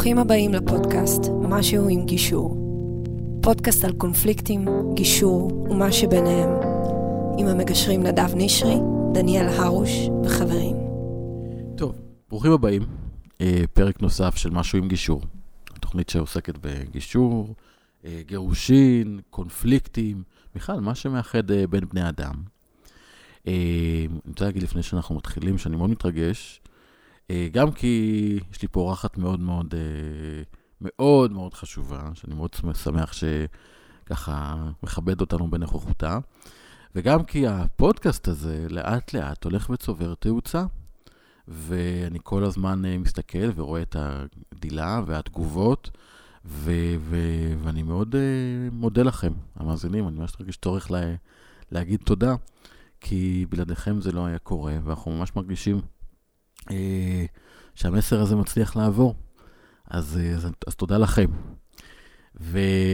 ברוכים הבאים לפודקאסט משהו עם גישור. פודקאסט על קונפליקטים, גישור ומה שביניהם. עם המגשרים נדב נשרי, דניאל הרוש וחברים. טוב, ברוכים הבאים. אה, פרק נוסף של משהו עם גישור. תוכנית שעוסקת בגישור, אה, גירושין, קונפליקטים, בכלל, מה שמאחד אה, בין בני אדם. אני רוצה להגיד לפני שאנחנו מתחילים, שאני מאוד מתרגש, גם כי יש לי פה אורחת מאוד מאוד מאוד מאוד חשובה, שאני מאוד שמח שככה מכבד אותנו בנוכחותה, וגם כי הפודקאסט הזה לאט לאט הולך וצובר תאוצה. ואני כל הזמן אה, מסתכל ורואה את הגדילה והתגובות, ו- ו- ואני מאוד uh, מודה לכם, המאזינים, אני ממש מרגיש צורך לה- להגיד תודה, כי בלעדיכם זה לא היה קורה, ואנחנו ממש מרגישים שהמסר הזה מצליח לעבור. אז, uh, אז, אז תודה לכם. והנה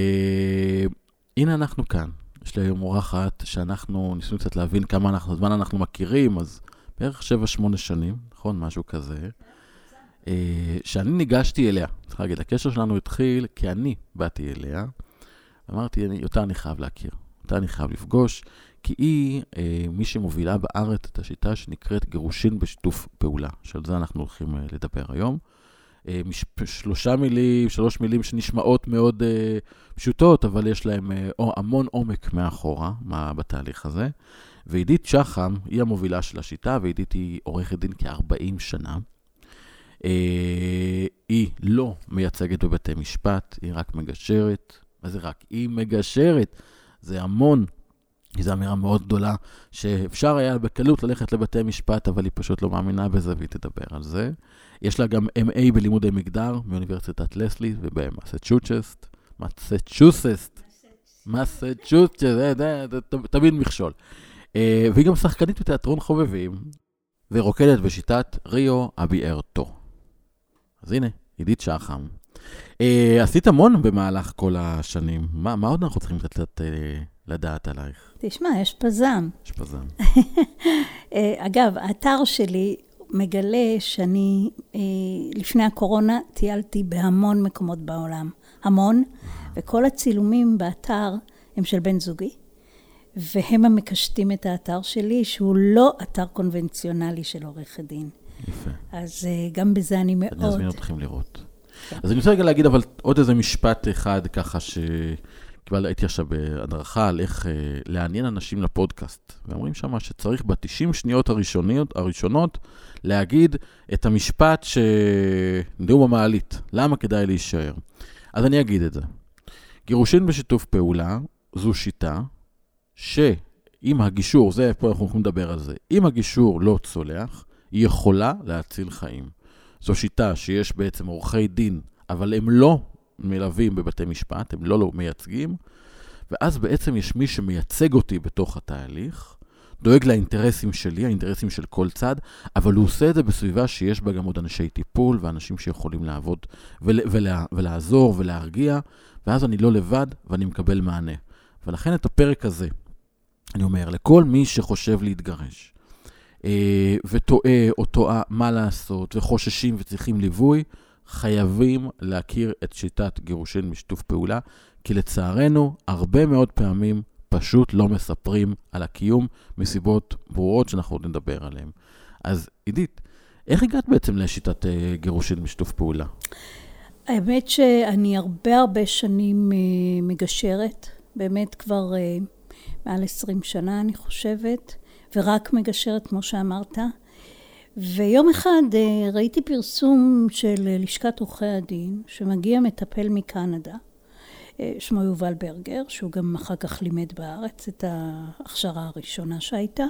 אנחנו כאן. יש לי היום אורחת שאנחנו ניסינו קצת להבין כמה אנחנו, זמן אנחנו מכירים, אז בערך 7-8 שנים, נכון? משהו כזה. אה, שאני ניגשתי אליה, צריך להגיד, הקשר שלנו התחיל כי אני באתי אליה, אמרתי, אותה אני חייב להכיר, אותה אני חייב לפגוש, כי היא אה, מי שמובילה בארץ את השיטה שנקראת גירושין בשיתוף פעולה, שעל זה אנחנו הולכים אה, לדבר היום. אה, מש, שלושה מילים, שלוש מילים שנשמעות מאוד אה, פשוטות, אבל יש להם אה, המון עומק מאחורה, מה, בתהליך הזה. ועידית שחם היא המובילה של השיטה, ועידית היא עורכת דין כ-40 שנה. אה, היא לא מייצגת בבתי משפט, היא רק מגשרת. מה זה רק? היא מגשרת. זה המון. זו אמירה מאוד גדולה, שאפשר היה בקלות ללכת לבתי משפט, אבל היא פשוט לא מאמינה בזה, והיא תדבר על זה. יש לה גם MA בלימודי מגדר מאוניברסיטת לסלי ובמסצ'וצ'סט. מסצ'וססט. מסצ'וסטס, זה תמיד מכשול. אה, והיא גם שחקנית בתיאטרון חובבים, ורוקדת בשיטת ריו אביארטו. אז הנה, עידית שחם. עשית המון במהלך כל השנים. מה, עוד אנחנו צריכים uh, לדעת עלייך? תשמע, יש פזם. יש פזם. אגב, האתר שלי מגלה שאני, uh, לפני הקורונה, טיילתי בהמון מקומות בעולם. המון. וכל הצילומים באתר הם של בן זוגי. והם המקשטים את האתר שלי, שהוא לא אתר קונבנציונלי של עורכת דין. יפה. אז אה, גם בזה אני מאוד... אני אזמין אתכם לראות. כן. אז אני רוצה רגע להגיד, אבל עוד איזה משפט אחד ככה ש... קיבל, הייתי עכשיו בהדרכה על איך אה, לעניין אנשים לפודקאסט. ואומרים שם שצריך ב-90 שניות הראשוניות, הראשונות להגיד את המשפט ש... נאום המעלית, למה כדאי להישאר. אז אני אגיד את זה. גירושין בשיתוף פעולה זו שיטה שאם הגישור, זה פה אנחנו יכולים לדבר על זה, אם הגישור לא צולח, היא יכולה להציל חיים. זו שיטה שיש בעצם עורכי דין, אבל הם לא מלווים בבתי משפט, הם לא, לא מייצגים, ואז בעצם יש מי שמייצג אותי בתוך התהליך, דואג לאינטרסים שלי, האינטרסים של כל צד, אבל הוא עושה את זה בסביבה שיש בה גם עוד אנשי טיפול ואנשים שיכולים לעבוד ול, ולה, ולעזור ולהרגיע, ואז אני לא לבד ואני מקבל מענה. ולכן את הפרק הזה, אני אומר, לכל מי שחושב להתגרש, אה, וטועה או טועה מה לעשות, וחוששים וצריכים ליווי, חייבים להכיר את שיטת גירושין משיתוף פעולה, כי לצערנו, הרבה מאוד פעמים פשוט לא מספרים על הקיום מסיבות ברורות שאנחנו עוד נדבר עליהן. אז עידית, איך הגעת בעצם לשיטת אה, גירושין משיתוף פעולה? האמת שאני הרבה הרבה שנים אה, מגשרת, באמת כבר מעל 20 שנה, אני חושבת, ורק מגשרת, כמו שאמרת. ויום אחד אה, ראיתי פרסום של לשכת עורכי הדין, שמגיע מטפל מקנדה, אה, שמו יובל ברגר, שהוא גם אחר כך לימד בארץ את ההכשרה הראשונה שהייתה,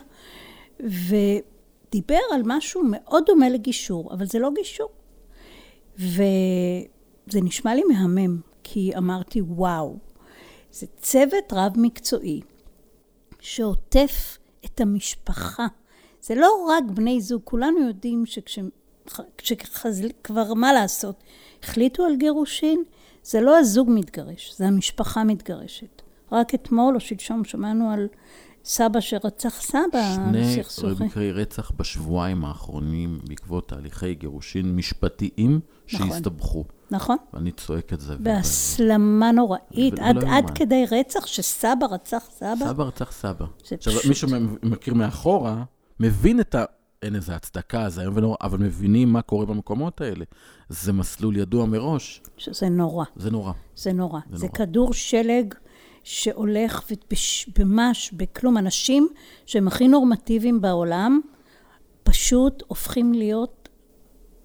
ודיבר על משהו מאוד דומה לגישור, אבל זה לא גישור. וזה נשמע לי מהמם, כי אמרתי, וואו, זה צוות רב מקצועי שעוטף את המשפחה. זה לא רק בני זוג, כולנו יודעים שכשכבר מה לעשות, החליטו על גירושין, זה לא הזוג מתגרש, זה המשפחה מתגרשת. רק אתמול או שלשום שמענו על סבא שרצח סבא, שני מקרי רצח בשבועיים האחרונים בעקבות תהליכי גירושין משפטיים נכון. שהסתבכו. נכון. ואני צועק את זה. ו- בהסלמה נוראית, עד, עד יאומן. כדי רצח שסבא רצח סבא. סבא רצח סבא. עכשיו, פשוט- מי שמכיר מאחורה, מבין את ה... אין איזה הצדקה, זה איום ונורא, אבל מבינים מה קורה במקומות האלה. זה מסלול ידוע מראש, שזה נורא, זה נורא. זה נורא. זה זה נורא. כדור שלג שהולך וממש בכלום. אנשים שהם הכי נורמטיביים בעולם, פשוט הופכים להיות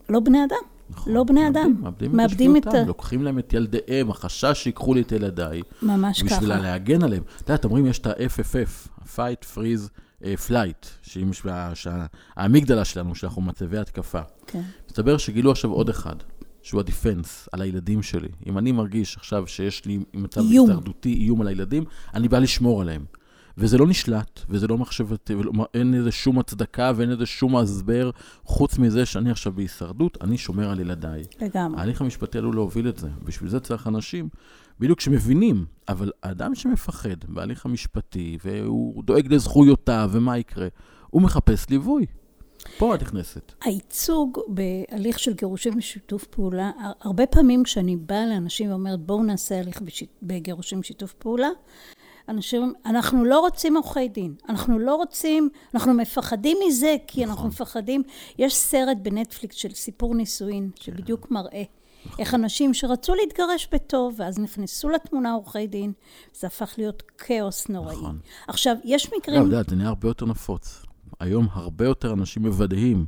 לא בני אדם. נכון. לא בני אדם. מאבדים, מאבדים את את ה... ה... לוקחים להם את ילדיהם, החשש שיקחו לי את ילדיי, ממש בשביל ככה. להגן עליהם. אתה יודע, אתם אומרים, יש את ה-FFF, ה-Fight, Freeze, אה, Flight, שאם יש- שה- האמיגדלה שלנו, שאנחנו מצבי התקפה. כן. מסתבר שגילו עכשיו עוד אחד, שהוא הדיפנס על הילדים שלי. אם אני מרגיש עכשיו שיש לי מצב איום. הישרדותי, איום על הילדים, אני בא לשמור עליהם. וזה לא נשלט, וזה לא מחשבתי, ואין לזה שום הצדקה ואין לזה שום הסבר, חוץ מזה שאני עכשיו בהישרדות, אני שומר על ילדיי. לגמרי. ההליך המשפטי עלול להוביל את זה. בשביל זה צריך אנשים, בדיוק שמבינים, אבל האדם שמפחד בהליך המשפטי, והוא דואג לזכויותיו ומה יקרה, הוא מחפש ליווי. פה את נכנסת. הייצוג בהליך של גירושים בשיתוף פעולה, הר- הרבה פעמים כשאני באה לאנשים ואומרת בואו נעשה הליך בשיט, בגירושים בשיתוף פעולה, אנשים אנחנו לא רוצים עורכי דין, אנחנו לא רוצים, אנחנו מפחדים מזה כי אנחנו מפחדים. יש סרט בנטפליקס של סיפור נישואין, שבדיוק מראה איך אנשים שרצו להתגרש בטוב, ואז נכנסו לתמונה עורכי דין, זה הפך להיות כאוס נוראי. נכון. עכשיו, יש מקרים... את יודעת, זה נהיה הרבה יותר נפוץ. היום הרבה יותר אנשים מוודאים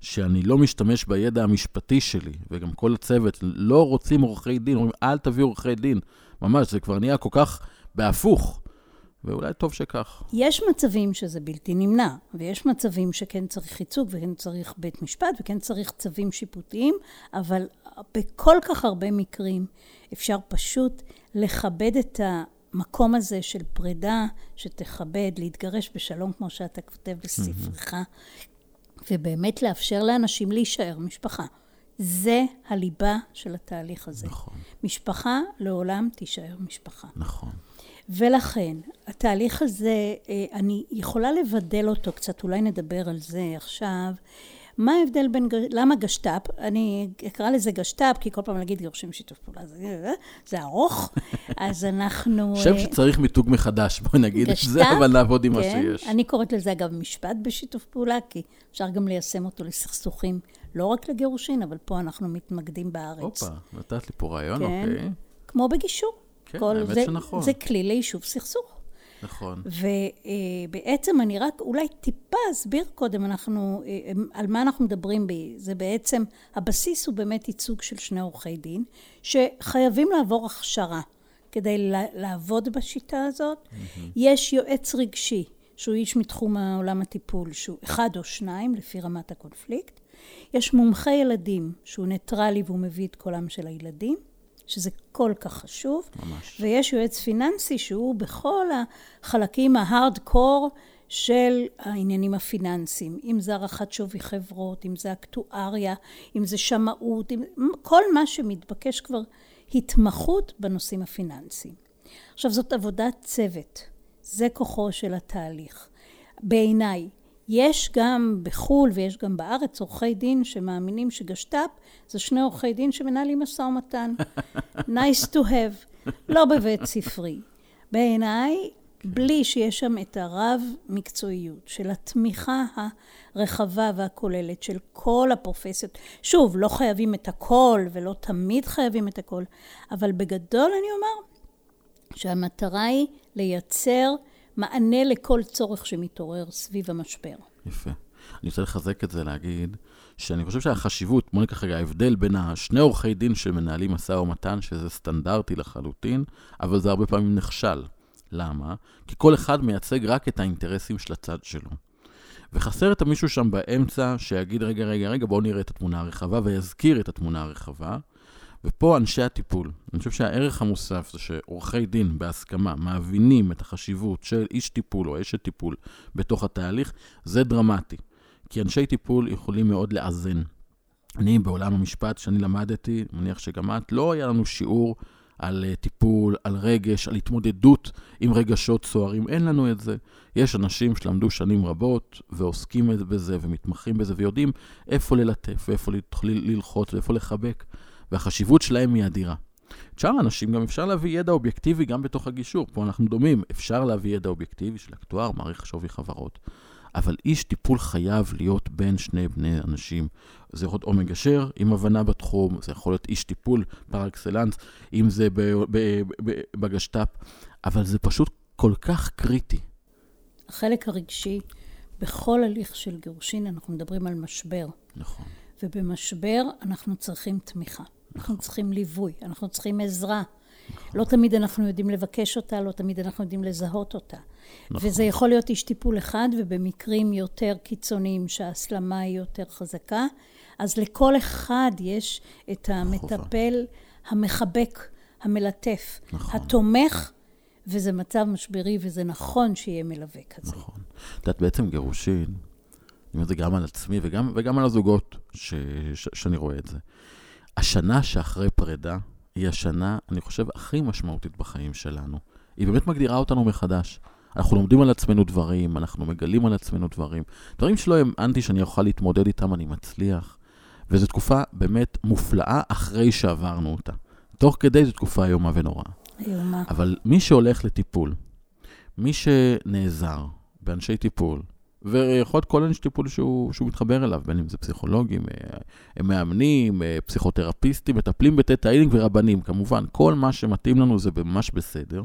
שאני לא משתמש בידע המשפטי שלי, וגם כל הצוות לא רוצים עורכי דין, אומרים, אל תביאו עורכי דין. ממש, זה כבר נהיה כל כך בהפוך, ואולי טוב שכך. יש מצבים שזה בלתי נמנע, ויש מצבים שכן צריך ייצוג, וכן צריך בית משפט, וכן צריך צווים שיפוטיים, אבל בכל כך הרבה מקרים אפשר פשוט לכבד את המקום הזה של פרידה, שתכבד, להתגרש בשלום, כמו שאתה כותב בספרך, ובאמת לאפשר לאנשים להישאר משפחה. זה הליבה של התהליך הזה. נכון, משפחה לעולם תישאר משפחה. נכון. ולכן, התהליך הזה, אה, אני יכולה לבדל אותו קצת, אולי נדבר על זה עכשיו. מה ההבדל בין, למה גשת"פ? אני אקרא לזה גשת"פ, כי כל פעם להגיד גירושים שיתוף פעולה, זה, זה ארוך, אז אנחנו... שם אה, שצריך מיתוג מחדש, בואי נגיד את זה, גשת"פ, אבל נעבוד עם מה כן. שיש. אני קוראת לזה אגב משפט בשיתוף פעולה, כי אפשר גם ליישם אותו לסכסוכים, לא רק לגירושין, אבל פה אנחנו מתמקדים בארץ. הופה, נתת לי פה רעיון, כן. אוקיי. כמו בגישור. כן, כל האמת זה, שנכון. זה כלי ליישוב סכסוך. נכון. ובעצם אני רק אולי טיפה אסביר קודם אנחנו, אה, על מה אנחנו מדברים. ב- זה בעצם, הבסיס הוא באמת ייצוג של שני עורכי דין, שחייבים לעבור הכשרה כדי לעבוד בשיטה הזאת. יש יועץ רגשי, שהוא איש מתחום העולם הטיפול, שהוא אחד או שניים, לפי רמת הקונפליקט. יש מומחה ילדים, שהוא ניטרלי והוא מביא את קולם של הילדים. שזה כל כך חשוב. ממש. ויש יועץ פיננסי שהוא בכל החלקים ה hard-core של העניינים הפיננסיים, אם זה הערכת שווי חברות, אם זה אקטואריה, אם זה שמאות, אם... כל מה שמתבקש כבר התמחות בנושאים הפיננסיים. עכשיו זאת עבודת צוות, זה כוחו של התהליך. בעיניי, יש גם בחו"ל ויש גם בארץ עורכי דין שמאמינים שגשת"פ זה שני עורכי דין שמנהלים משא ומתן. nice to have, לא בבית ספרי. בעיניי, בלי שיש שם את הרב מקצועיות של התמיכה הרחבה והכוללת של כל הפרופסיות. שוב, לא חייבים את הכל ולא תמיד חייבים את הכל, אבל בגדול אני אומר שהמטרה היא לייצר מענה לכל צורך שמתעורר סביב המשבר. יפה. אני רוצה לחזק את זה, להגיד שאני חושב שהחשיבות, בוא ניקח רגע, ההבדל בין השני עורכי דין שמנהלים משא ומתן, שזה סטנדרטי לחלוטין, אבל זה הרבה פעמים נכשל. למה? כי כל אחד מייצג רק את האינטרסים של הצד שלו. וחסר את המישהו שם באמצע שיגיד, רגע, רגע, רגע, בואו נראה את התמונה הרחבה, ויזכיר את התמונה הרחבה. ופה אנשי הטיפול. אני חושב שהערך המוסף זה שעורכי דין בהסכמה מבינים את החשיבות של איש טיפול או אשת טיפול בתוך התהליך, זה דרמטי. כי אנשי טיפול יכולים מאוד לאזן. אני בעולם המשפט שאני למדתי, מניח שגם את, לא היה לנו שיעור על uh, טיפול, על רגש, על התמודדות עם רגשות סוערים, אין לנו את זה. יש אנשים שלמדו שנים רבות ועוסקים בזה ומתמחים בזה ויודעים איפה ללטף ואיפה ללחוץ ואיפה לחבק. והחשיבות שלהם היא אדירה. שאר האנשים גם אפשר להביא ידע אובייקטיבי גם בתוך הגישור. פה אנחנו דומים, אפשר להביא ידע אובייקטיבי של אקטואר, מעריך שווי חברות. אבל איש טיפול חייב להיות בין שני בני אנשים. זה יכול להיות או מגשר עם הבנה בתחום, זה יכול להיות איש טיפול פר אקסלנס, אם זה בגשת"פ, אבל זה פשוט כל כך קריטי. החלק הרגשי, בכל הליך של גירושין אנחנו מדברים על משבר. נכון. ובמשבר אנחנו צריכים תמיכה. אנחנו צריכים ליווי, אנחנו צריכים עזרה. לא תמיד אנחנו יודעים לבקש אותה, לא תמיד אנחנו יודעים לזהות אותה. נכון. וזה יכול להיות איש טיפול אחד, ובמקרים יותר קיצוניים שההסלמה היא יותר חזקה, אז לכל אחד יש את המטפל המחבק, המלטף, נכון. התומך, וזה מצב משברי, וזה נכון שיהיה מלווה כזה. נכון. את יודעת, בעצם גירושין, אני אומר את זה גם על עצמי וגם, וגם על הזוגות ש, ש, שאני רואה את זה. השנה שאחרי פרידה היא השנה, אני חושב, הכי משמעותית בחיים שלנו. היא באמת מגדירה אותנו מחדש. אנחנו לומדים על עצמנו דברים, אנחנו מגלים על עצמנו דברים. דברים שלא האמנתי שאני אוכל להתמודד איתם, אני מצליח. וזו תקופה באמת מופלאה אחרי שעברנו אותה. תוך כדי זו תקופה איומה ונוראה. איומה. אבל מי שהולך לטיפול, מי שנעזר באנשי טיפול, ויכול להיות כל אנשי טיפול שהוא, שהוא מתחבר אליו, בין אם זה פסיכולוגים, אה, הם מאמנים, אה, פסיכותרפיסטים, מטפלים בטטה הילינג ורבנים, כמובן, כל מה שמתאים לנו זה ממש בסדר.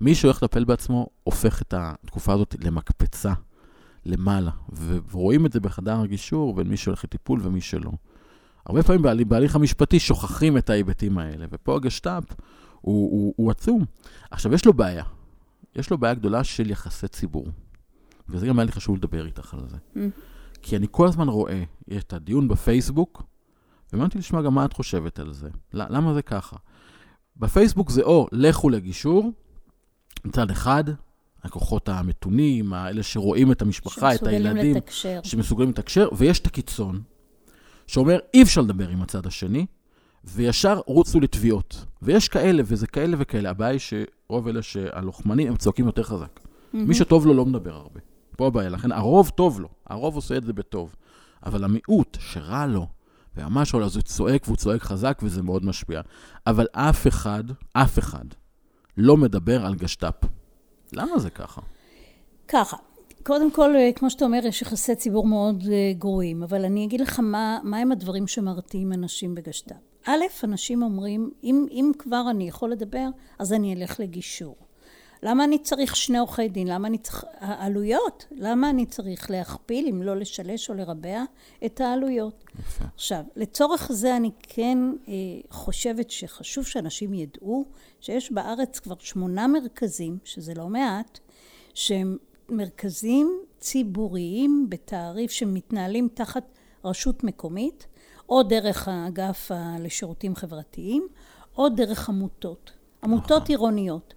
מי שהולך לטפל בעצמו, הופך את התקופה הזאת למקפצה למעלה, ורואים את זה בחדר הגישור בין מי שהולך לטיפול ומי שלא. הרבה פעמים בהליך, בהליך המשפטי שוכחים את ההיבטים האלה, ופה הגשת"פ הוא, הוא, הוא עצום. עכשיו, יש לו בעיה. יש לו בעיה גדולה של יחסי ציבור. וזה גם היה לי חשוב לדבר איתך על זה. Mm. כי אני כל הזמן רואה את הדיון בפייסבוק, ואמרתי לשמוע גם מה את חושבת על זה. למה זה ככה? בפייסבוק זה או לכו לגישור, מצד אחד, הכוחות המתונים, האלה שרואים את המשפחה, את הילדים, לתקשר. שמסוגלים לתקשר, ויש את הקיצון, שאומר, אי אפשר לדבר עם הצד השני, וישר רוצו לתביעות. ויש כאלה, וזה כאלה וכאלה. הבעיה היא שרוב אלה שהלוחמנים, הם צועקים יותר חזק. Mm-hmm. מי שטוב לו לא מדבר הרבה. פה הבעיה, לכן הרוב טוב לו, הרוב עושה את זה בטוב. אבל המיעוט שרע לו, וממש עולה, אז הוא צועק והוא צועק חזק וזה מאוד משפיע. אבל אף אחד, אף אחד, לא מדבר על גשת"פ. למה זה ככה? ככה, קודם כל, אה, כמו שאתה אומר, יש יחסי ציבור מאוד אה, גרועים, אבל אני אגיד לך מה, מה הם הדברים שמרתיעים אנשים בגשת"פ. א', אנשים אומרים, אם, אם כבר אני יכול לדבר, אז אני אלך לגישור. למה אני צריך שני עורכי דין? למה אני צריך... העלויות? למה אני צריך להכפיל, אם לא לשלש או לרבע, את העלויות? יפה. עכשיו, לצורך זה אני כן אה, חושבת שחשוב שאנשים ידעו שיש בארץ כבר שמונה מרכזים, שזה לא מעט, שהם מרכזים ציבוריים בתעריף שמתנהלים תחת רשות מקומית, או דרך האגף לשירותים חברתיים, או דרך עמותות. עמותות. עירוניות.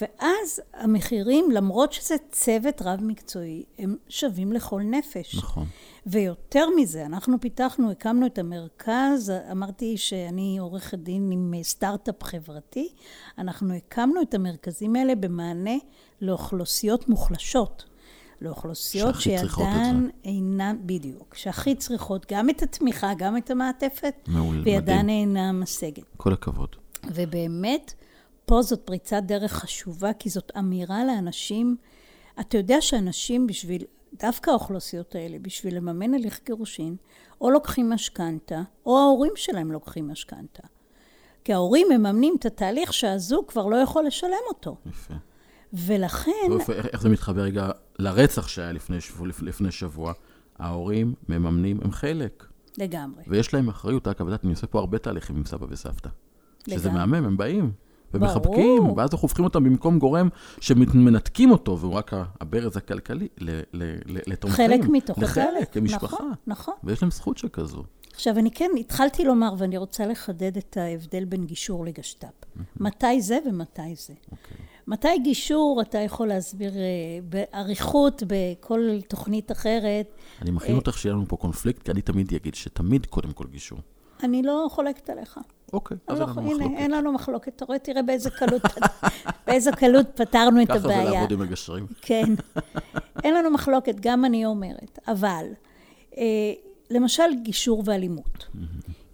ואז המחירים, למרות שזה צוות רב-מקצועי, הם שווים לכל נפש. נכון. ויותר מזה, אנחנו פיתחנו, הקמנו את המרכז, אמרתי שאני עורכת דין עם סטארט-אפ חברתי, אנחנו הקמנו את המרכזים האלה במענה לאוכלוסיות מוחלשות. לאוכלוסיות שידן אינן, בדיוק, שהכי צריכות גם את התמיכה, גם את המעטפת, מעול, וידן אינה משגת. כל הכבוד. ובאמת, פה זאת פריצת דרך חשובה, כי זאת אמירה לאנשים, אתה יודע שאנשים בשביל, דווקא האוכלוסיות האלה, בשביל לממן הליך גירושין, או לוקחים משכנתה, או ההורים שלהם לוקחים משכנתה. כי ההורים מממנים את התהליך שהזוג כבר לא יכול לשלם אותו. יפה. ולכן... ואופ, איך, איך זה מתחבר רגע לרצח שהיה לפני שבוע, לפני שבוע? ההורים מממנים, הם חלק. לגמרי. ויש להם אחריות, רק, אבל אני עושה פה הרבה תהליכים עם סבא וסבתא. לגמרי. שזה מהמם, הם באים. ומחבקים, ברור. ואז אנחנו הופכים אותם במקום גורם שמנתקים אותו, והוא רק הברז הכלכלי, לתומכים. חלק מתוך לחלק, למשפחה. נכון, נכון. ויש להם זכות שכזו. עכשיו, אני כן התחלתי לומר, ואני רוצה לחדד את ההבדל בין גישור לגשת"פ. מתי זה ומתי זה. Okay. אוקיי. מתי גישור, אתה יכול להסביר uh, באריכות, בכל תוכנית אחרת. אני מכין uh, אותך שיהיה לנו פה קונפליקט, כי אני תמיד אגיד שתמיד קודם כל גישור. אני לא חולקת עליך. אוקיי, אז אין לא, לנו הנה, מחלוקת. אין לנו מחלוקת. אתה רואה, תראה באיזה קלות, באיזה קלות פתרנו את ככה זה הבעיה. לעבוד עם מגשרים. כן. אין לנו מחלוקת, גם אני אומרת. אבל, אה, למשל גישור ואלימות.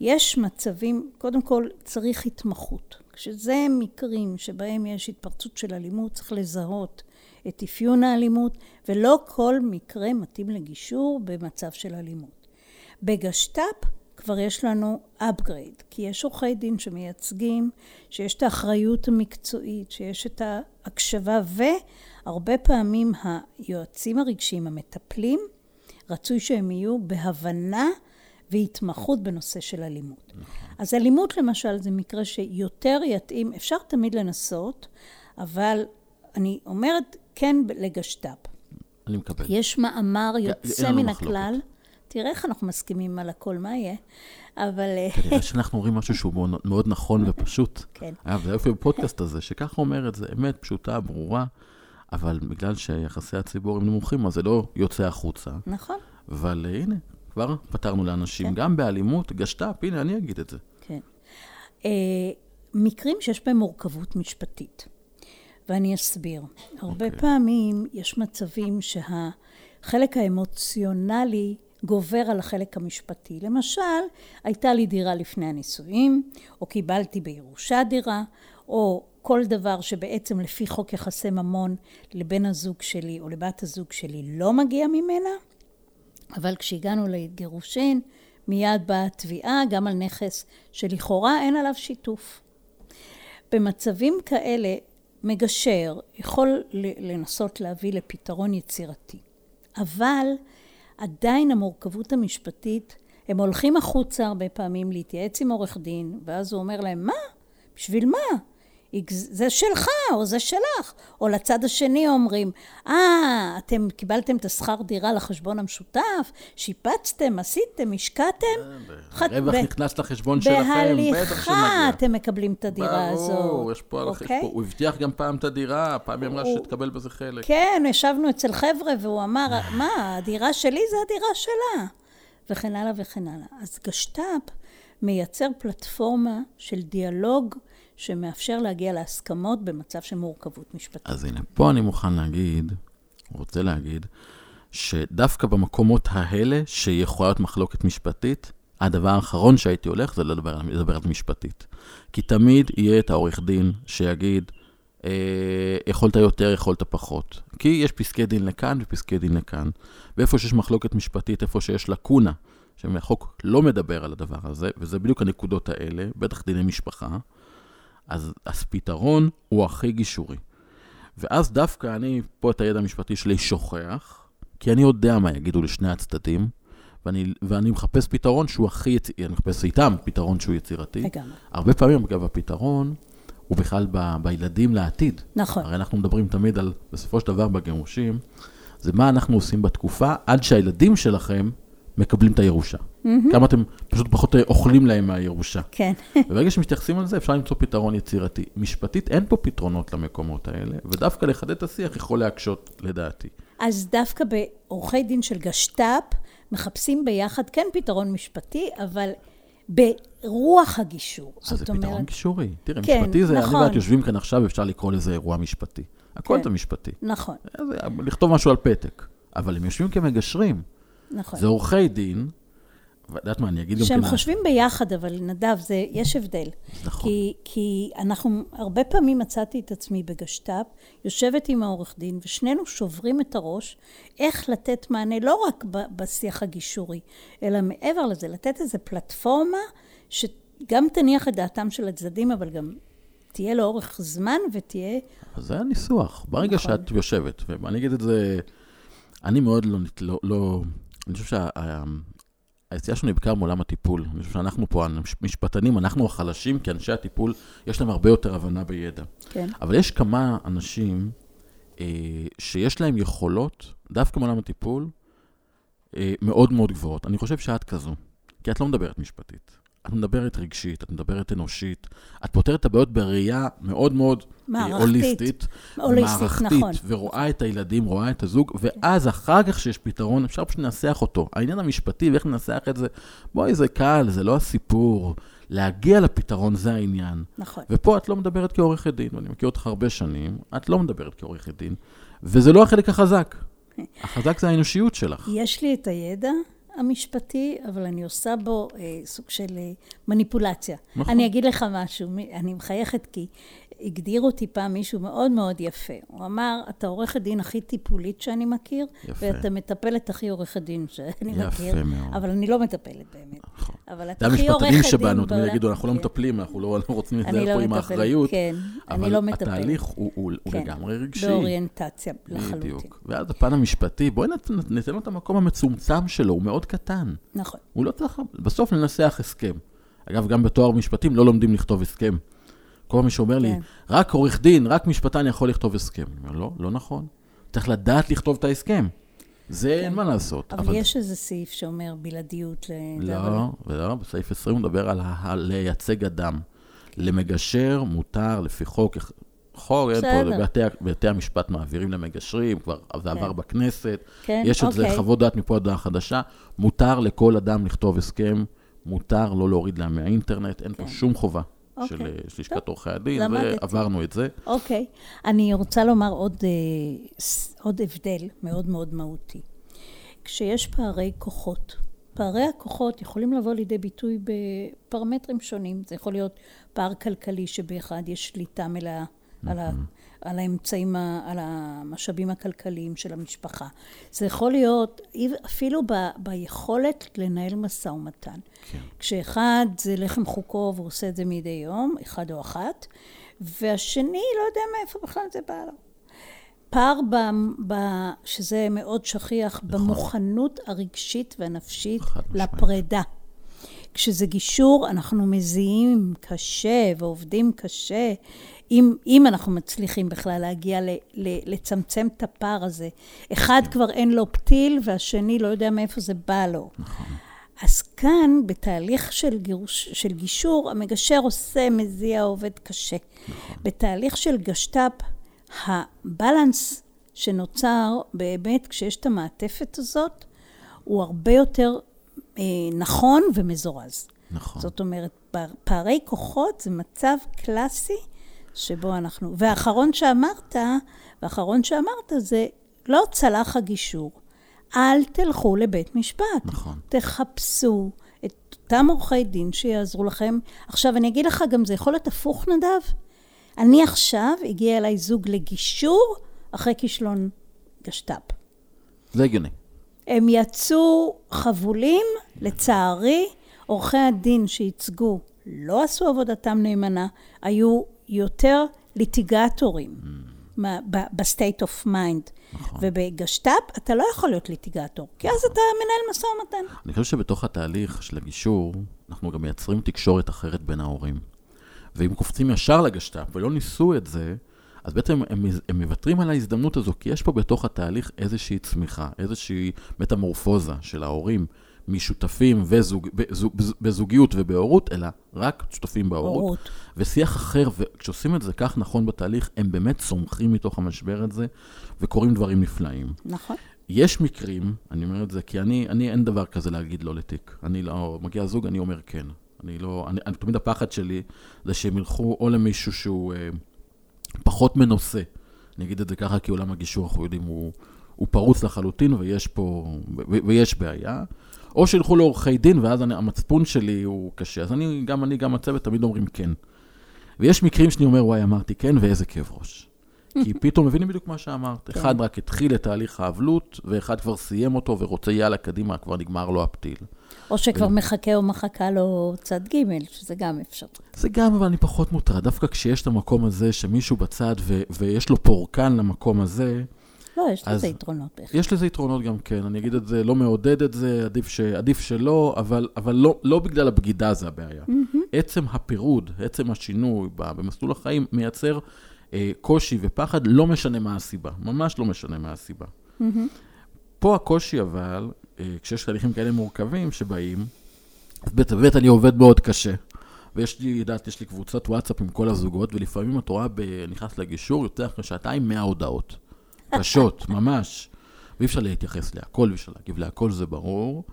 יש מצבים, קודם כל צריך התמחות. כשזה מקרים שבהם יש התפרצות של אלימות, צריך לזהות את אפיון האלימות, ולא כל מקרה מתאים לגישור במצב של אלימות. בגשת"פ כבר יש לנו upgrade, כי יש עורכי דין שמייצגים, שיש את האחריות המקצועית, שיש את ההקשבה, והרבה פעמים היועצים הרגשיים, המטפלים, רצוי שהם יהיו בהבנה והתמחות בנושא של אלימות. אז אלימות למשל זה מקרה שיותר יתאים, אפשר תמיד לנסות, אבל אני אומרת כן לגשת"פ. אני מקבל. יש מאמר יוצא לנו מן. הכלל. תראה איך אנחנו מסכימים על הכל, מה יהיה? אבל... אה, כנראה שאנחנו אומרים משהו שהוא מאוד- נכון ופשוט. כן. אגב, זה יופי בפודקאסט הזה, שככה אומר את זה, אמת פשוטה, ברורה, אבל בגלל שיחסי הציבור הם נמוכים, אז זה לא יוצא החוצה. נכון, אבל אה, הנה, כבר פתרנו לאנשים, כן. גם באלימות, גשת"פ, הנה, אני אגיד את זה. כן. אה, מקרים שיש בהם מורכבות משפטית, ואני אסביר. הרבה אוקיי. פעמים יש מצבים שהחלק האמוציונלי גובר על החלק המשפטי. למשל, הייתה לי דירה לפני הנישואים, או קיבלתי בירושה דירה, או כל דבר שבעצם לפי חוק יחסי ממון לבן הזוג שלי או לבת הזוג שלי לא מגיע ממנה, אבל כשהגענו לגירושין, מיד באה התביעה גם על נכס שלכאורה אין עליו שיתוף. במצבים כאלה, מגשר יכול לנסות להביא לפתרון יצירתי, אבל עדיין המורכבות המשפטית, הם הולכים החוצה הרבה פעמים להתייעץ עם עורך דין, ואז הוא אומר להם, מה? בשביל מה? זה שלך, או זה שלך. או לצד השני אומרים, אה, אתם קיבלתם את השכר דירה לחשבון המשותף, שיפצתם, עשיתם, השקעתם? חת- רווח ב- נכנס לחשבון שלכם, בטח בהליכה שנגיע. אתם מקבלים את הדירה הזאת. ברור, יש פה, יש אוקיי? פה, הוא הבטיח גם פעם את הדירה, פעם היא אמרה שתקבל בזה חלק. כן, ישבנו אצל חבר'ה והוא אמר, מה, הדירה שלי זה הדירה שלה, וכן הלאה וכן הלאה. אז גשת"פ מייצר פלטפורמה של דיאלוג שמאפשר להגיע להסכמות במצב של מורכבות משפטית. אז הנה, פה אני מוכן להגיד, רוצה להגיד, שדווקא במקומות האלה, שיכולה להיות מחלוקת משפטית, הדבר האחרון שהייתי הולך זה לדבר, לדבר על משפטית. כי תמיד יהיה את העורך דין שיגיד, אה, יכולת יותר, יכולת פחות. כי יש פסקי דין לכאן ופסקי דין לכאן. ואיפה שיש מחלוקת משפטית, איפה שיש לקונה, שהחוק לא מדבר על הדבר הזה, וזה בדיוק הנקודות האלה, בטח דיני משפחה, אז, אז פתרון הוא הכי גישורי. ואז דווקא אני, פה את הידע המשפטי שלי שוכח, כי אני יודע מה יגידו לשני הצדדים, ואני, ואני מחפש פתרון שהוא הכי יצירתי, אני מחפש איתם פתרון שהוא יצירתי. לגמרי. הרבה פעמים, אגב, הפתרון הוא בכלל ב, בילדים לעתיד. נכון. הרי אנחנו מדברים תמיד על, בסופו של דבר בגירושים, זה מה אנחנו עושים בתקופה עד שהילדים שלכם מקבלים את הירושה. כמה אתם פשוט פחות אה, אוכלים להם מהירושה. כן. וברגע שמתייחסים על זה, אפשר למצוא פתרון יצירתי. משפטית, אין פה פתרונות למקומות האלה, ודווקא לחדד את השיח יכול להקשות, לדעתי. אז דווקא בעורכי דין של גשת"פ מחפשים ביחד כן פתרון משפטי, אבל ברוח הגישור. אז זה פתרון גישורי. תראה, כן, משפטי זה, אני נכון. ואת יושבים כאן עכשיו, אפשר לקרוא לזה אירוע משפטי. הכל כן. זה משפטי. נכון, אז לכתוב משהו על פתק. אבל הם יושבים כמגשרים. נכון. זה עורכי דין, ואת יודעת מה, אני אגיד גם שהם כן- חושבים ביחד, אבל נדב, זה, יש הבדל. נכון. כי, כי אנחנו, הרבה פעמים מצאתי את עצמי בגשת"פ, יושבת עם העורך דין, ושנינו שוברים את הראש איך לתת מענה, לא רק ב, בשיח הגישורי, אלא מעבר לזה, לתת איזו פלטפורמה שגם תניח את דעתם של הצדדים, אבל גם תהיה לאורך זמן ותהיה... אז זה הניסוח. ברגע נכון. שאת יושבת, ואני אגיד את זה, אני מאוד לא, לא, לא אני חושב שהיציאה שלנו היא בעיקר מעולם הטיפול. אני חושב שאנחנו פה, המשפטנים, אנחנו החלשים, כי אנשי הטיפול, יש להם הרבה יותר הבנה בידע. כן, אבל יש כמה אנשים אה, שיש להם יכולות, דווקא מעולם הטיפול, אה, מאוד מאוד גבוהות. אני חושב שאת כזו, כי את לא מדברת משפטית. את מדברת רגשית, את מדברת אנושית, את פותרת את הבעיות בראייה מאוד מאוד אה, מערכתית. הוליסטית, הוליסטית, מערכתית, נכון. ורואה את הילדים, רואה את הזוג, ואז אחר כך שיש פתרון, אפשר פשוט לנסח אותו. העניין המשפטי ואיך לנסח את זה, בואי, זה קל, זה לא הסיפור. להגיע לפתרון זה העניין. נכון. ופה את לא מדברת כעורכת דין, ואני מכיר אותך הרבה שנים, את לא מדברת כעורכת דין, וזה לא החלק החזק. החזק זה האנושיות שלך. יש לי את הידע, המשפטי, אבל אני עושה בו אה, סוג של אה, מניפולציה. נכון. אני אגיד לך משהו, אני מחייכת כי הגדיר אותי פעם מישהו מאוד מאוד יפה. הוא אמר, אתה עורכת דין הכי טיפולית שאני מכיר, יפה. ואתה מטפלת הכי עורכת דין שאני יפה מכיר. מאוד. אבל אני לא מטפלת באמת. נכון. אבל את זה הכי עורכת דין המשפטנים שבנו. יגידו, אנחנו לא כן. מטפלים, אנחנו לא רוצים להיזהר לא פה עם האחריות. כן, אני אבל לא מטפלת. התהליך הוא- הוא הוא כן, לגמרי רגשי. באוריינטציה לחלוטין. בדיוק. ואז הפן המשפטי, בואי ניתן לו את המקום המצומצם שלו, הוא מאוד קטן. נכון. הוא לא צריך, בסוף ננסח הסכם. אגב, גם בתואר משפטים לא לומדים לכתוב הסכם. כל מי שאומר לי, כן. רק עורך דין, רק משפטן יכול לכתוב הסכם. אני אומר, לא, לא נכון. צריך לדעת לכתוב את ההסכם. זה אין מה לעשות. כן. אבל יש איזה סעיף שאומר בלעדיות ל... לא, ולא, בסעיף 20 הוא מדבר על לייצג אדם. למגשר מותר לפי חוק, חוק, אין פה. בתי, בתי המשפט מעבירים למגשרים, כבר זה עבר בכנסת. כן, יש את זה, אוקיי. חוות דעת מפה עד חדשה. מותר לכל אדם לכתוב הסכם, מותר לא להוריד להם מהאינטרנט, אין פה שום חובה אוקיי. של אה, של לשכת עורכי הדין. ועברנו את זה. אוקיי. אני רוצה לומר עוד, אה, עוד הבדל מאוד מאוד מהותי. כשיש פערי כוחות, פערי הכוחות יכולים לבוא לידי ביטוי בפרמטרים שונים. זה יכול להיות פער כלכלי שבאחד יש שליטה מלאה על, ה, על האמצעים, על המשאבים הכלכליים של המשפחה. זה יכול להיות אפילו ב, ביכולת לנהל משא ומתן. כן. כשאחד זה לחם חוקו והוא עושה את זה מדי יום, אחד או אחת, והשני לא יודע מאיפה בכלל זה בא לו. פער, ב, ב, שזה מאוד שכיח, במוכנות הרגשית והנפשית. לפרידה. כשזה גישור, אנחנו מזיעים קשה ועובדים קשה. אם, אם אנחנו מצליחים בכלל להגיע ל, ל, לצמצם את הפער הזה. אחד כבר אין לו פתיל והשני לא יודע מאיפה זה בא לו. אז כאן, בתהליך של, גירוש, של גישור, המגשר עושה, מזיע, עובד קשה. בתהליך של גשת"פ, הבלנס שנוצר, באמת, כשיש את המעטפת הזאת, הוא הרבה יותר אה, נכון ומזורז. נכון. זאת אומרת, פע- פערי כוחות זה מצב קלאסי שבו אנחנו... והאחרון שאמרת, והאחרון שאמרת זה, לא צלח הגישור. אל תלכו לבית משפט. נכון. תחפשו את אותם עורכי דין שיעזרו לכם. עכשיו, אני אגיד לך, גם זה יכול להיות הפוך, נדב. אני עכשיו, הגיע אליי זוג לגישור אחרי כישלון גשת"פ. זה הגיוני. הם יצאו חבולים, לצערי, עורכי הדין שייצגו לא עשו עבודתם נאמנה, היו יותר ליטיגטורים ב state of mind. ובגשת"פ אתה לא יכול להיות ליטיגטור, כי אז אתה מנהל משא ומתן. אני חושב שבתוך התהליך של הגישור, אנחנו גם מייצרים תקשורת אחרת בין ההורים. ואם קופצים ישר לגשת"פ ולא ניסו את זה, אז בעצם הם, הם מוותרים על ההזדמנות הזו, כי יש פה בתוך התהליך איזושהי צמיחה, איזושהי מטמורפוזה של ההורים משותפים וזוג, בזוג, בזוגיות ובהורות, אלא רק שותפים בהורות. הורות. ושיח אחר, וכשעושים את זה כך נכון בתהליך, הם באמת צומחים מתוך המשבר הזה, וקורים דברים נפלאים. נכון. יש מקרים, אני אומר את זה, כי אני, אני אין דבר כזה להגיד לא לתיק. אני לא, מגיע זוג, אני אומר כן. אני לא, אני, אני תמיד הפחד שלי זה שהם ילכו או למישהו שהוא אה, פחות מנוסה. אני אגיד את זה ככה, כי עולם הגישור, אנחנו יודעים, הוא, הוא פרוץ לחלוטין, ויש פה, ו, ויש בעיה. או שילכו לעורכי דין, ואז אני, המצפון שלי הוא קשה. אז אני, גם אני, גם הצוות, תמיד אומרים כן. ויש מקרים שאני אומר, וואי, אמרתי כן, ואיזה כאב ראש. כי פתאום מבינים בדיוק מה שאמרת. אחד רק התחיל את תהליך האבלות, ואחד כבר סיים אותו ורוצה יאללה, קדימה, כבר נגמר לו הפתיל. או שכבר מחכה או מחכה לו צד ג', שזה גם אפשר. זה גם, אבל אני פחות מוטרד. דווקא כשיש את המקום הזה, שמישהו בצד ו- ויש לו פורקן למקום הזה, לא, יש אז- לזה יתרונות בהחלט. יש לזה יתרונות גם כן. אני אגיד את זה, לא מעודד את זה, עדיף, ש... עדיף שלא, אבל, אבל לא, לא בגלל הבגידה זה הבעיה. עצם הפירוד, עצם השינוי במסלול החיים, מייצר אה, קושי ופחד, לא משנה מה הסיבה. ממש לא משנה מה הסיבה. פה הקושי אבל, אה, כשיש תהליכים כאלה מורכבים שבאים, אז באמת, אני עובד מאוד קשה. ויש לי, יודעת, יש לי קבוצת וואטסאפ עם כל הזוגות, ולפעמים את רואה, נכנס לגישור, יותר אחרי שעתיים, 100 הודעות. קשות, ממש. ואי אפשר להתייחס להכל, ואי אפשר להגיב להכל, זה ברור.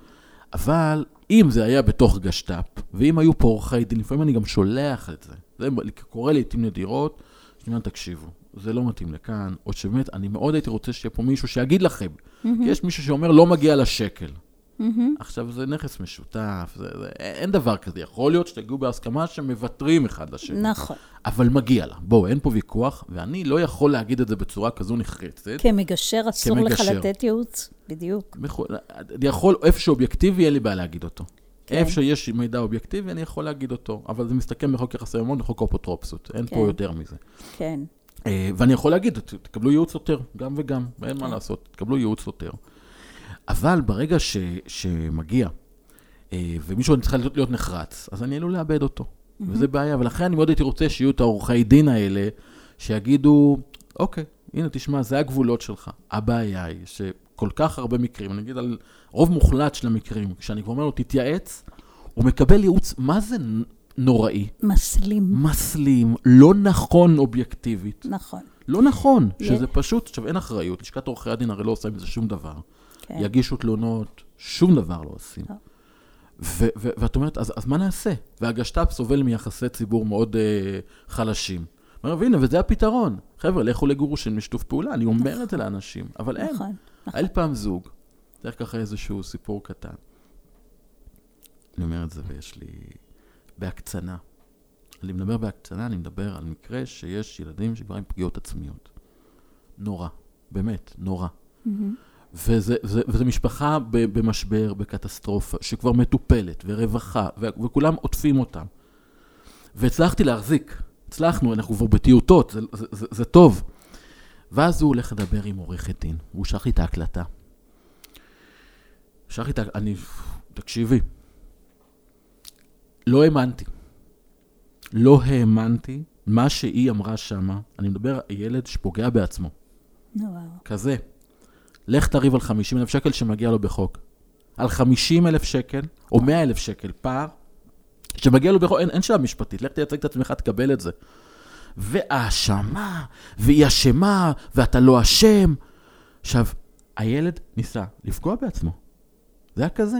אבל אם זה היה בתוך גשת"פ, ואם היו פה עורכי דין, לפעמים אני גם שולח את זה. זה קורה לעיתים נדירות, אומר, תקשיבו, זה לא מתאים לכאן, או שבאמת, אני מאוד הייתי רוצה שיהיה פה מישהו שיגיד לכם. כי יש מישהו שאומר, לא מגיע לשקל. עכשיו, זה נכס משותף, זה, זה, אין דבר כזה. יכול להיות שתגיעו בהסכמה שמוותרים אחד לשני. נכון. אבל מגיע לה. בואו, אין פה ויכוח, ואני לא יכול להגיד את זה בצורה כזו נחרצת. כמגשר אסור לך כמגשר. לתת ייעוץ, בדיוק. יכול- אני יכול, איפה שאובייקטיבי, אין לי בעיה להגיד אותו. כן. איפה שיש מידע אובייקטיבי, אני יכול להגיד אותו. אבל זה מסתכם בחוק יחסי ממון וחוק האפוטרופסות. אין פה כן. יותר מזה. כן. אה, ואני יכול להגיד, תקבלו ייעוץ סותר, גם וגם, אין מה כן. לעשות, תקבלו ייעוץ סותר. אבל ברגע ש, שמגיע, אה, ומישהו צריך להיות, להיות נחרץ, אז אני עלול לאבד אותו. וזה בעיה, ולכן אני מאוד הייתי רוצה שיהיו את העורכי דין האלה, שיגידו, אוקיי, הנה, תשמע, זה הגבולות שלך. הבעיה היא שכל כך הרבה מקרים, אני אגיד על רוב מוחלט של המקרים, כשאני כבר אומר לו, תתייעץ, הוא מקבל ייעוץ, מה זה נוראי? מסלים. מסלים, לא נכון אובייקטיבית. נכון. לא נכון, יה- שזה פשוט, עכשיו אין אחריות, לשכת עורכי הדין הרי לא עושה עם זה שום דבר. כן. יגישו תלונות, שום דבר לא עושים. לא. ו- ו- ואת אומרת, אז, אז מה נעשה? והגשת"פ סובל מיחסי ציבור מאוד אה, חלשים. אומר, והנה, וזה הפתרון. חבר'ה, לכו לגירושין בשיתוף פעולה, אני אומר את זה לאנשים, אבל אין. נכון. היה לי פעם זוג, זה ככה איזשהו סיפור קטן. אני אומר את זה ויש לי... בהקצנה. אני מדבר בהקצנה, אני מדבר על מקרה שיש ילדים שכבר עם פגיעות עצמיות. נורא, באמת, נורא. וזה, זה, וזה משפחה במשבר, בקטסטרופה, שכבר מטופלת, ורווחה, ו, וכולם עוטפים אותם. והצלחתי להחזיק, הצלחנו, אנחנו כבר בטיוטות, זה, זה, זה, זה טוב. ואז הוא הולך לדבר עם עורכת דין, והוא שלח לי את ההקלטה. שלח לי את ה... אני... תקשיבי, לא האמנתי. לא האמנתי מה שהיא אמרה שמה. אני מדבר על ילד שפוגע בעצמו. נו, וואו. כזה. לך תריב על 50 אלף שקל שמגיע לו בחוק. על 50 אלף שקל, או 100 אלף שקל, פער, שמגיע לו בחוק, אין, אין שאלה משפטית, לך תייצג את עצמך, תקבל את זה. והאשמה, והיא אשמה, ואתה לא אשם. עכשיו, הילד ניסה לפגוע בעצמו. זה היה כזה.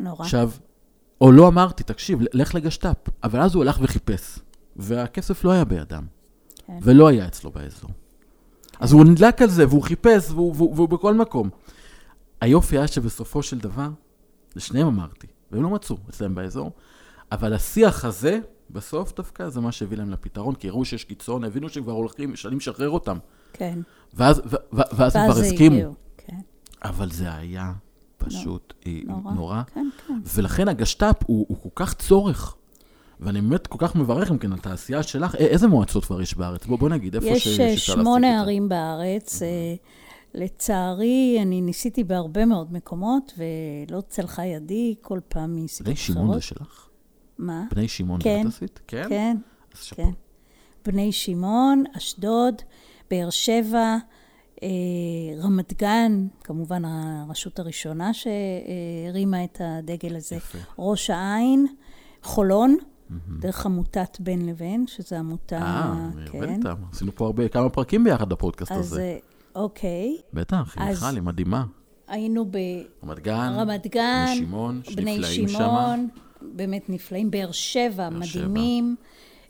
נורא. עכשיו, או לא אמרתי, תקשיב, לך לגשת"פ. אבל אז הוא הלך וחיפש, והכסף לא היה בידם, כן. ולא היה אצלו באזור. אז הוא נדלק על זה, והוא חיפש, והוא, והוא, והוא בכל מקום. היופי היה שבסופו של דבר, לשניהם אמרתי, והם לא מצאו אצלם באזור, אבל השיח הזה, בסוף דווקא זה מה שהביא להם לפתרון, כי הראו שיש קיצון, הבינו שהם כבר הולכים, שאני משחרר אותם. כן. ואז, ו, ו, ואז הם כבר הסכימו. כן. אבל זה היה פשוט אה, נורא. נורא. כן, כן. ולכן הגשת"פ הוא, הוא כל כך צורך. ואני באמת כל כך מברך גם כן על התעשייה שלך. א- איזה מועצות כבר יש בארץ? בוא, בוא נגיד, איפה ש- יש אה, את שמונה. ערים בארץ. אה, לצערי, אני ניסיתי בהרבה מאוד מקומות, ולא צלחה ידי כל פעם מסיבות בני שמעון זה אחרות. שלך? מה? בני שמעון כן. את עשית? כן? כן, אז שאפו. כן. בני שמעון, אשדוד, באר שבע, אה, רמת גן, כמובן הרשות הראשונה שהרימה את הדגל הזה, יפה. ראש העין, חולון, דרך עמותת בין לבין, שזו עמותה, אה, כן. איתם. עשינו פה הרבה, כמה פרקים ביחד בפודקאסט אז הזה. אה, אוקיי, בטח, היא אז- מיכל, מדהימה. היינו רמת גן, ברמת גן, בני שמעון, בני. שמעון, באמת נפלאים, באר שבע, באר שבע. מדהימים,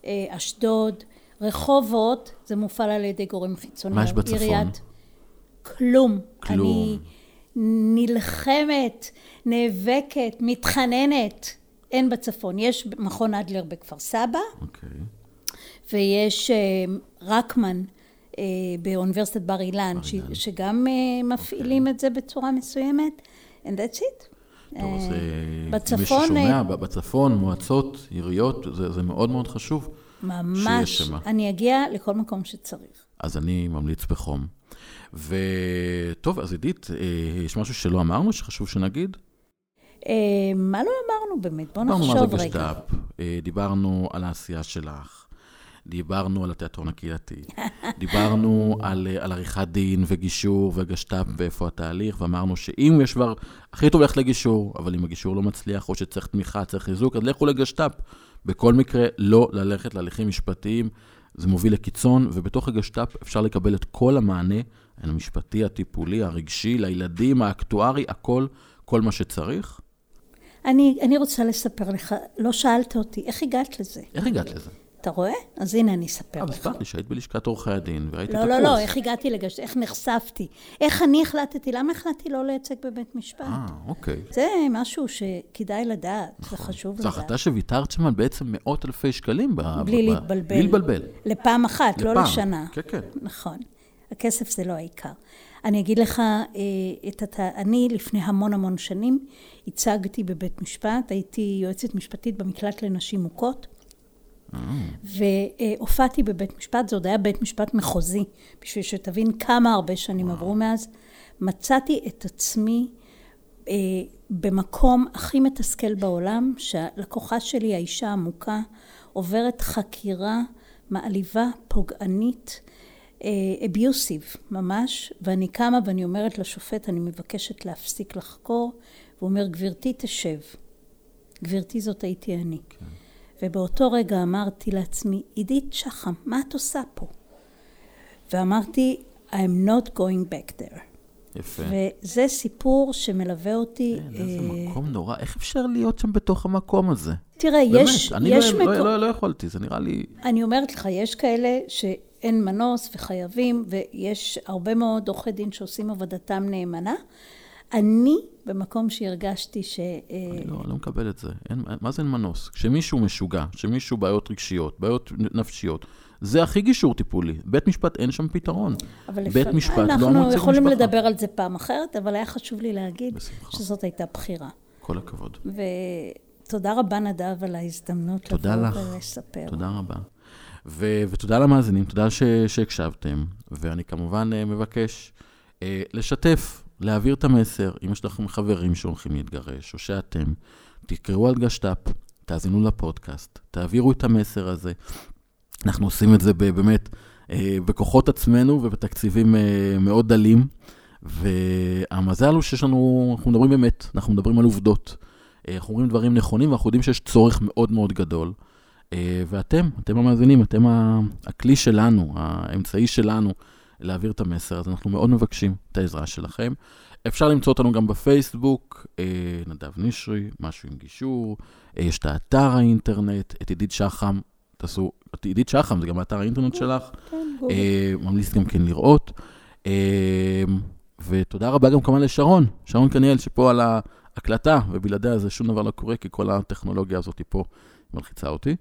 אה, אשדוד, רחובות, זה מופעל על ידי גורם חיצוני. מה יש בצפון? עיריית- כלום. כלום. אני נלחמת, נאבקת, מתחננת. אין בצפון. יש מכון אדלר בכפר סבא, אוקיי. ויש אה, רקמן אה, באוניברסיטת בר אילן, ש-. שגם אה, מפעילים את זה בצורה מסוימת, and that's it. טוב, אז אה, בצפון, מי ששומע, בצפון, מועצות, עיריות, זה זה מאוד מאוד חשוב. ממש. אני אגיע לכל מקום שצריך. אז אני ממליץ בחום. וטוב, אז עידית, יש משהו שלא אמרנו שחשוב שנגיד? אה, מה לא אמרנו באמת? בוא דיברנו נחשוב מה זה רגע. גשת"פ, אה, דיברנו על העשייה שלך, דיברנו על התיאטרון הקהילתי, דיברנו על, אה, על עריכת דין וגישור וגשת"פ ואיפה התהליך, ואמרנו שאם יש כבר, הכי טוב ללכת לגישור, אבל אם הגישור לא מצליח או שצריך תמיכה, צריך חיזוק, אז לכו לגשת"פ. בכל מקרה, לא ללכת להליכים משפטיים, זה מוביל לקיצון, ובתוך הגשת"פ אפשר לקבל את כל המענה, המשפטי, הטיפולי, הרגשי, לילדים, האקטוארי, הכל, כל מה שצריך. אני, אני רוצה לספר לך, לא שאלת אותי, איך הגעת לזה? איך הגעת לזה? אתה רואה? אז הנה אני אספר לך. סיפרת לי שהיית בלשכת עורכי הדין, וראית את לא, הקורס. לא, לא, איך הגעתי לגשת, איך נחשפתי, איך אני החלטתי, למה החלטתי לא לייצג בבית משפט? אה, אוקיי. זה משהו שכדאי לדעת, זה חשוב זו לדעת. החלטה שוויתרת שם על בעצם מאות אלפי שקלים. ב- בלי להתבלבל. בלי להתבלבל. לפעם אחת, לא. לשנה. כן, כן. נכון. הכסף זה לא העיקר. אני אגיד לך, אה, את הת... אני לפני המון המון שנים הצגתי בבית משפט, הייתי יועצת משפטית במקלט לנשים מוכות, והופעתי בבית משפט, זה עוד היה בית משפט מחוזי, בשביל שתבין כמה הרבה שנים עברו מאז. מצאתי את עצמי אה, במקום הכי מתסכל בעולם, שהלקוחה שלי, האישה המוכה, עוברת חקירה מעליבה, פוגענית, אביוסיב ממש, ואני קמה ואני אומרת לשופט, אני מבקשת להפסיק לחקור, והוא אומר, גברתי תשב. גברתי זאת הייתי אני. כן. ובאותו רגע אמרתי לעצמי, עידית שחם, מה את עושה פה? ואמרתי, I'm not going back there. יפה. וזה סיפור שמלווה אותי. כן, איזה אה, מקום נורא, איך אפשר להיות שם בתוך המקום הזה? תראה, יש, באמת, אני יש לא, לא, מקום... לא, לא יכולתי, זה נראה לי... אני אומרת לך, יש כאלה שאין מנוס וחייבים, ויש הרבה מאוד עורכי דין שעושים עבודתם נאמנה. אני, במקום שהרגשתי ש... אה, אני לא, לא מקבל את זה. אין, מה זה אין מנוס? כשמישהו משוגע, כשמישהו בעיות רגשיות, בעיות נפשיות, זה הכי גישור טיפולי. בית משפט אין שם פתרון. אבל בית משפט לא אנחנו מוצא יכולים משפחה. לדבר על זה פעם אחרת, אבל היה חשוב לי להגיד בשמחה. שזאת הייתה בחירה. כל הכבוד. ותודה רבה, נדב, על ההזדמנות תודה לבוא לך. ולספר. תודה רבה. ו- ותודה למאזינים, תודה ש- שהקשבתם. ואני כמובן אה, מבקש אה, לשתף, להעביר את המסר. אם יש לכם חברים שהולכים להתגרש, או שאתם, תקראו על גשת"פ, תאזינו לפודקאסט, תעבירו את המסר הזה. אנחנו עושים את זה באמת אה, בכוחות עצמנו ובתקציבים אה, מאוד דלים. והמזל הוא שיש לנו, אנחנו מדברים באמת, אנחנו מדברים על עובדות. אנחנו אומרים דברים נכונים, ואנחנו יודעים שיש צורך מאוד מאוד גדול. אה, ואתם, אתם המאזינים, אתם הכלי שלנו, האמצעי שלנו להעביר את המסר, אז אנחנו מאוד מבקשים את העזרה שלכם. אפשר למצוא אותנו גם בפייסבוק, אה, נדב נשרי, משהו עם גישור, אה, יש את האתר האינטרנט, את עידית שחם, תעשו, את עידית שחם, זה גם האתר האינטרנט שלך, כן, גוגל. אה, ממליץ גם כן לראות. ותודה רבה גם כמובן לשרון, שרון קניאל, שפה על ההקלטה, ובלעדיה זה שום דבר לא קורה, כי כל הטכנולוגיה הזאת פה מלחיצה אותי.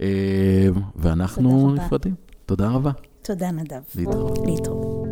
אה, ואנחנו. נפרדים. תודה רבה. תודה, נדב. להתראות. להתראות.